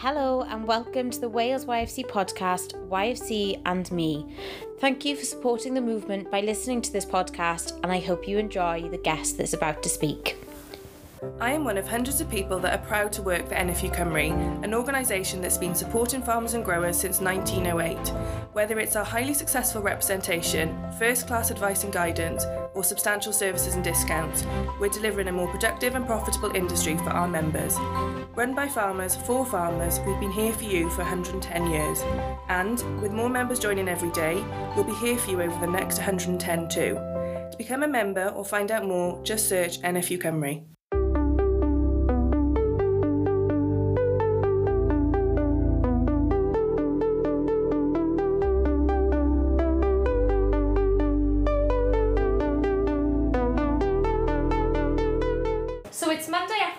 Hello, and welcome to the Wales YFC podcast, YFC and Me. Thank you for supporting the movement by listening to this podcast, and I hope you enjoy the guest that's about to speak. I am one of hundreds of people that are proud to work for NFU Cymru, an organisation that's been supporting farmers and growers since 1908. Whether it's our highly successful representation, first class advice and guidance, or substantial services and discounts, we're delivering a more productive and profitable industry for our members. Run by farmers for farmers, we've been here for you for 110 years. And with more members joining every day, we'll be here for you over the next 110 too. To become a member or find out more, just search NFU Cymru.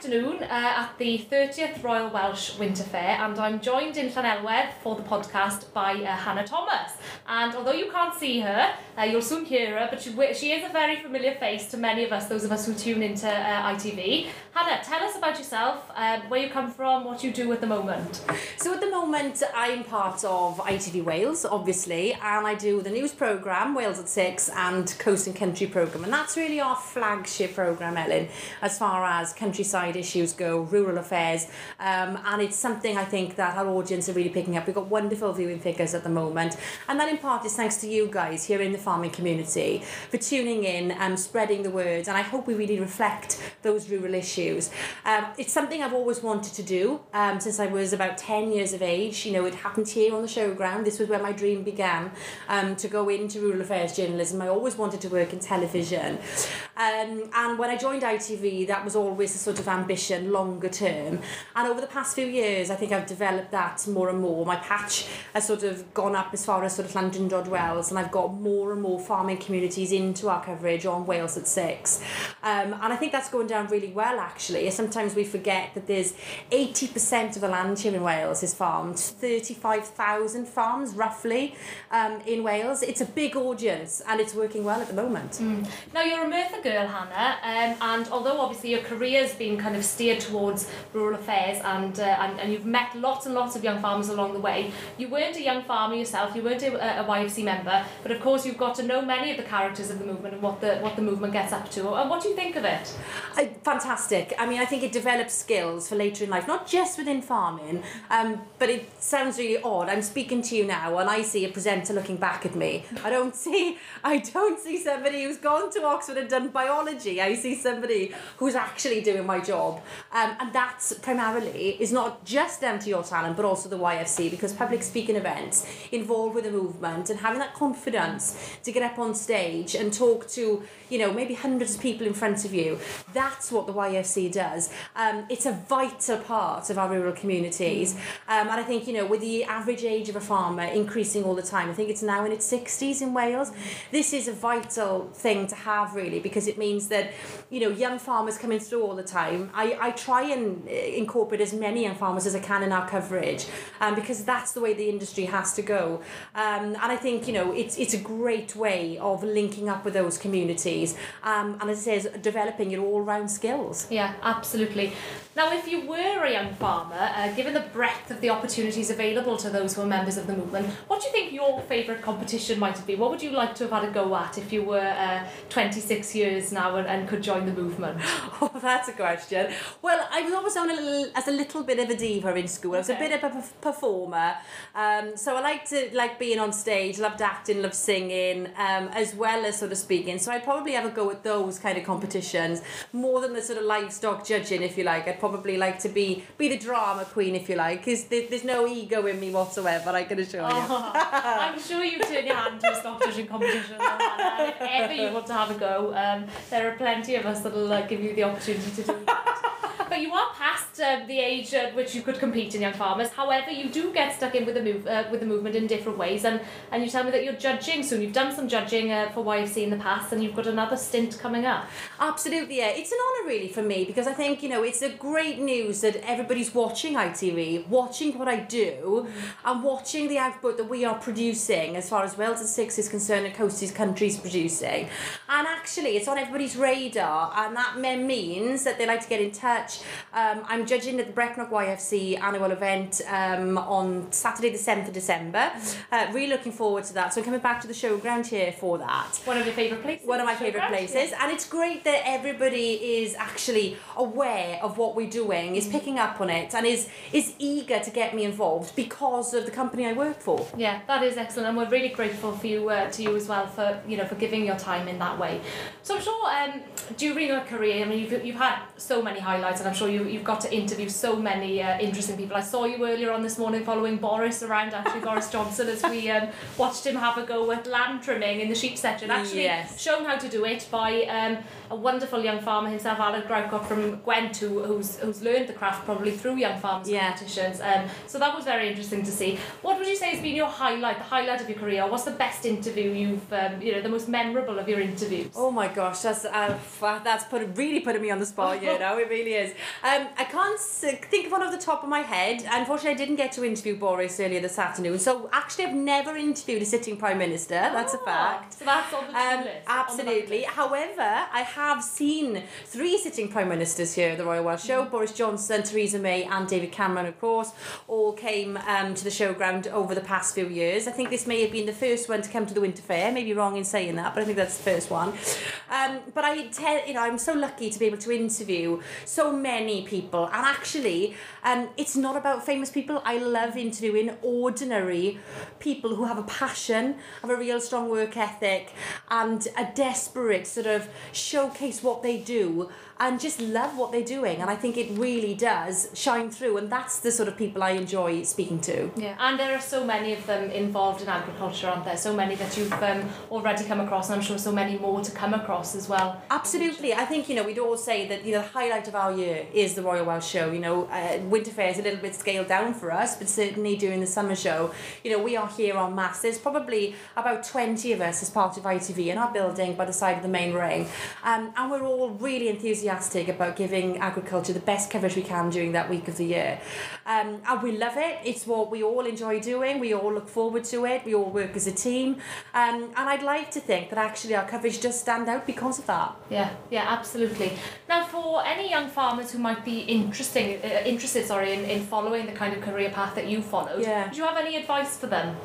Afternoon uh, at the 30th Royal Welsh Winter Fair, and I'm joined in Llanelwedd for the podcast by uh, Hannah Thomas. And although you can't see her, uh, you'll soon hear her, but she, she is a very familiar face to many of us, those of us who tune into uh, ITV. Hannah, tell us about yourself, uh, where you come from, what you do at the moment. So at the moment, I'm part of ITV Wales, obviously, and I do the news programme, Wales at Six, and Coast and Country programme. And that's really our flagship programme, Ellen, as far as countryside issues go, rural affairs. Um, and it's something I think that our audience are really picking up. We've got wonderful viewing figures at the moment. And that in part is thanks to you guys here in the farming community for tuning in and spreading the word. And I hope we really reflect those rural issues. Um, it's something I've always wanted to do um, since I was about 10 years of age. You know, it happened here on the showground. This was where my dream began um, to go into rural affairs journalism. I always wanted to work in television. Um, and when I joined ITV, that was always a sort of ambition longer term. And over the past few years, I think I've developed that more and more. My patch has sort of gone up as far as sort of Llandrindod Wells, and I've got more and more farming communities into our coverage on Wales at Six. Um, and I think that's going down really well, actually. Sometimes we forget that there's 80% of the land here in Wales is farmed, 35,000 farms roughly um, in Wales. It's a big audience, and it's working well at the moment. Mm. Now, you're a Merthyr girl, Hannah, um, and although obviously your career's been kind of steered towards rural affairs and, uh, and, and you've met lots and lots of young farmers along the way, you weren't a young farmer yourself, you weren't a, a YFC member, but of course you've got to know many of the characters of the movement and what the, what the movement gets up to. And what do you think of it? Fantastic. I mean, I think it develops skills for later in life, not just within farming, um, but it sounds really odd. I'm speaking to you now, and I see a presenter looking back at me. I don't see, I don't see somebody who's gone to Oxford and done biology. I see somebody who's actually doing my job, um, and that's primarily is not just down to your talent, but also the YFC because public speaking events involved with the movement and having that confidence to get up on stage and talk to you know maybe hundreds of people in front of you. That's what the YFC does. Um, it's a vital part of our rural communities, um, and I think you know with the average age of a farmer increasing all the time, I think it's now in its 60s in Wales. This is a vital thing to have really because it means that you know young farmers come in through all the time. I, I try and uh, incorporate as many young farmers as I can in our coverage um, because that's the way the industry has to go. Um, and I think you know it's it's a great way of linking up with those communities um, and as I say, is developing your all round skills. Yeah, absolutely. Now, if you were a young farmer, uh, given the breadth of the opportunities available to those who are members of the movement, what do you think your favourite competition might have been? What would you like to have had a go at if you were uh, 26 years now and, and could join the movement? Oh, that's a question. Well, I was always known a little, as a little bit of a diva in school. I was Okay. a bit of a performer. Um, so I liked to like being on stage, loved acting, loved singing, um, as well as sort of speaking. So I'd probably have a go at those kind of competitions more than the sort of livestock judging, if you like. I'd probably like to be be the drama queen, if you like, because there, there's no ego in me whatsoever. I can assure you. Oh, I'm sure you turn your hand to a stock judging competition. If ever you want to have a go, um, there are plenty of us that'll uh, give you the opportunity to do that. But you are past uh, the age at which you could compete in Young Farmers. However, you do get stuck in with the move uh, with the movement in different ways, and and you tell me that you're judging soon. You've done some judging uh, for YFC in the past, and you've got another stint coming up. Absolutely, yeah. It's an honour really for me because I think, you know, it's a great news that everybody's watching ITV, watching what I do, and watching the output that we are producing as far as Wales at Six is concerned and Coasties Countries producing. And actually, it's on everybody's radar, and that me- means that they like to get in touch. Um, I'm judging at the Brecknock YFC annual event um, on Saturday, the 7th of December. Uh, really looking forward to that. So I'm coming back to the showground here for that. One of your favourite places. One of my favourite places, and it's great that everybody is actually aware of what we're doing, is picking up on it, and is is eager to get me involved because of the company I work for. Yeah, that is excellent, and we're really grateful for you uh, to you as well for you know for giving your time in that way. So I'm sure um, during your career, I mean you've, you've had so many highlights, and I'm sure you you've got to interview so many uh, interesting people. I saw you earlier on this morning following Boris around, actually Boris Johnson, as we um, watched him have a go at lamb trimming in the sheep section. Actually Yes. shown how to do it by um, a wonderful young farmer himself, Alan Graucock from Gwent, who, who's who's learned the craft probably through young farmers Yeah. competitions. Um, so that was very interesting to see. What would you say has been your highlight, the highlight of your career? What's the best interview you've, um, you know, the most memorable of your interviews? Oh my gosh, that's uh, that's put really putting me on the spot. You know, it really is. Um, I can't think of one off the top of my head. Unfortunately, I didn't get to interview Boris earlier this afternoon. So actually, I've never interviewed a sitting prime minister. That's a Oh, fact. So that's on the Um, list. absolutely. However, I have seen three sitting prime ministers here at the Royal Welsh Show: Boris Johnson, Theresa May, and David Cameron. Of course, all came um, to the showground over the past few years. I think this may have been the first one to come to the Winter Fair. Maybe wrong in saying that, but I think that's the first one. Um, but I tell you know, I'm so lucky to be able to interview so many people, and actually, um, it's not about famous people. I love interviewing ordinary people who have a passion, have a real strong work ethic, and a desperate sort of showcase what they do and just love what they're doing. And I think it really does shine through, and that's the sort of people I enjoy speaking to. Yeah, and there are so many of them involved in agriculture, aren't there? So many that you've um, already come across, and I'm sure so many more to come across as well. Absolutely. I think, you know, we'd all say that, you know, the highlight of our year is the Royal Welsh Show. You know, uh, Winter Fair is a little bit scaled down for us, but certainly during the summer show, you know, we are here on mass. There's probably about 20 of us as part of ITV in our building by the side of the main ring. Um, and we're all really enthusiastic about giving agriculture the best coverage we can during that week of the year. Um, and we love it. It's what we all enjoy doing. We all look forward to it. We all work as a team. Um, and I'd like to think that actually our coverage does stand out because of that. Yeah, yeah, absolutely. Now, for any young farmers who might be interesting, uh, interested, sorry, in, in following the kind of career path that you followed, Yeah. do you have any advice for them?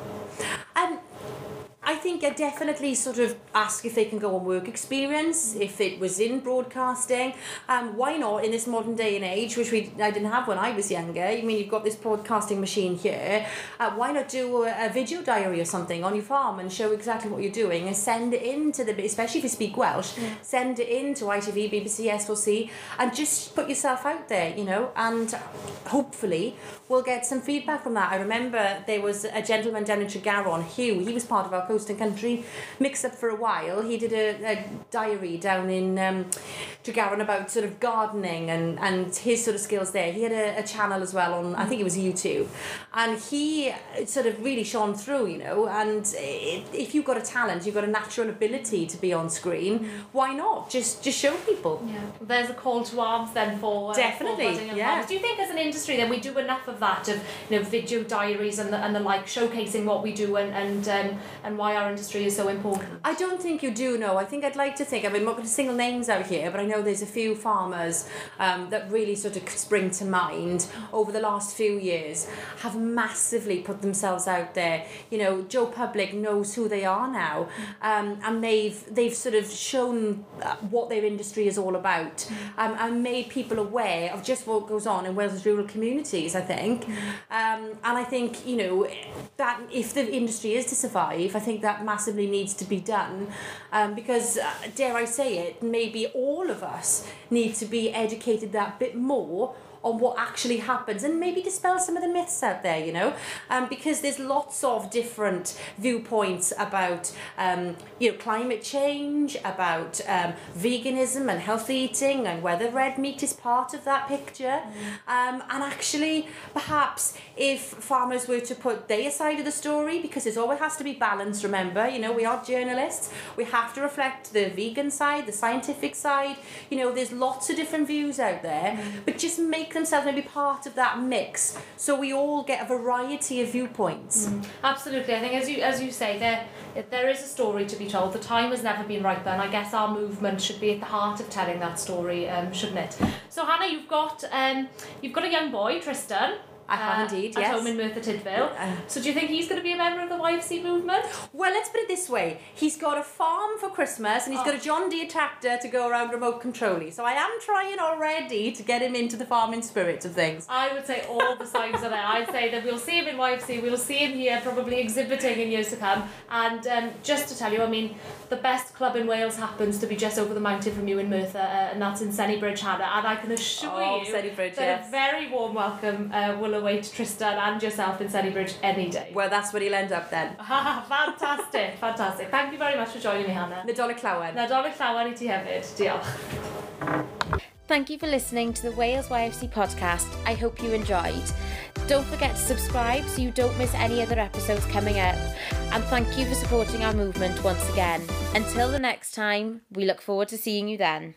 I think I definitely sort of ask if they can go on work experience, if it was in broadcasting. Um, why not in this modern day and age, which we I didn't have when I was younger. I mean, you've got this broadcasting machine here. Uh, why not do a, a video diary or something on your farm and show exactly what you're doing and send it in to the, especially if you speak Welsh, send it in to ITV, BBC, S4C, and just put yourself out there, you know, and hopefully we'll get some feedback from that. I remember there was a gentleman down in Tregaron, Hugh, he was part of our Coast and Country mix up for a while. He did a, a diary down in um, Tregaron about sort of gardening and, and his sort of skills there. He had a, a channel as well on, I think it was YouTube. And he sort of really shone through, you know, and i- if you've got a talent, you've got a natural ability to be on screen, why not? Just just show people. Yeah, there's a call to arms then for uh, Definitely, For yeah. Do you think as an industry then we do enough of that of you know video diaries and the, and the like showcasing what we do and and um, and why our industry is so important? I don't think you do know. I think I'd like to think, I mean, I'm not going to single names out here, but I know there's a few farmers um, that really sort of spring to mind over the last few years have massively put themselves out there. You know, Joe Public knows who they are now, um, and they've they've sort of shown uh, what their industry is all about um, and made people aware of just what goes on in Wales' rural communities, I think. Um, and I think, you know, that if the industry is to survive, I think that massively needs to be done um, because, uh, dare I say it, maybe all of us need to be educated that bit more on what actually happens and maybe dispel some of the myths out there, you know, um, because there's lots of different viewpoints about, um, you know, climate change, about um, veganism and healthy eating, and whether red meat is part of that picture. Um, and actually, perhaps if farmers were to put their side of the story, because there's always has to be balance. Remember, you know, we are journalists. We have to reflect the vegan side, the scientific side. You know, there's lots of different views out there, but just make themselves maybe part of that mix so we all get a variety of viewpoints. Absolutely. I think as you as you say, there there is a story to be told. The time has never been right then I guess our movement should be at the heart of telling that story, um, shouldn't it? So Hannah, you've got um, you've got a young boy, Tristan. I have indeed, yes. At home in Merthyr Tydfil. Uh, so do you think he's going to be a member of the YFC movement? Well, let's put it this way. He's got a farm for Christmas and he's got a John Deere tractor to go around remote controlling. So I am trying already to get him into the farming spirit of things. I would say all the signs are there. I'd say that we'll see him in YFC, we'll see him here probably exhibiting in years to come. And um, just to tell you, I mean, the best club in Wales happens to be just over the mountain from you in Merthyr, uh, and that's in Sennybridge, Hannah. And I can assure Oh, you Sennybridge, that yes. a very warm welcome uh, will await Tristan and yourself in Sennybridge any day. Well, that's where he'll end up then. fantastic, fantastic. Thank you very much for joining me, Hannah. Nadolig Llawen. Nadolig llawer i ti hefyd. Diolch. Thank you for listening to the Wales YFC podcast. I hope you enjoyed. Don't forget to subscribe so you don't miss any other episodes coming up. And thank you for supporting our movement once again. Until the next time, we look forward to seeing you then.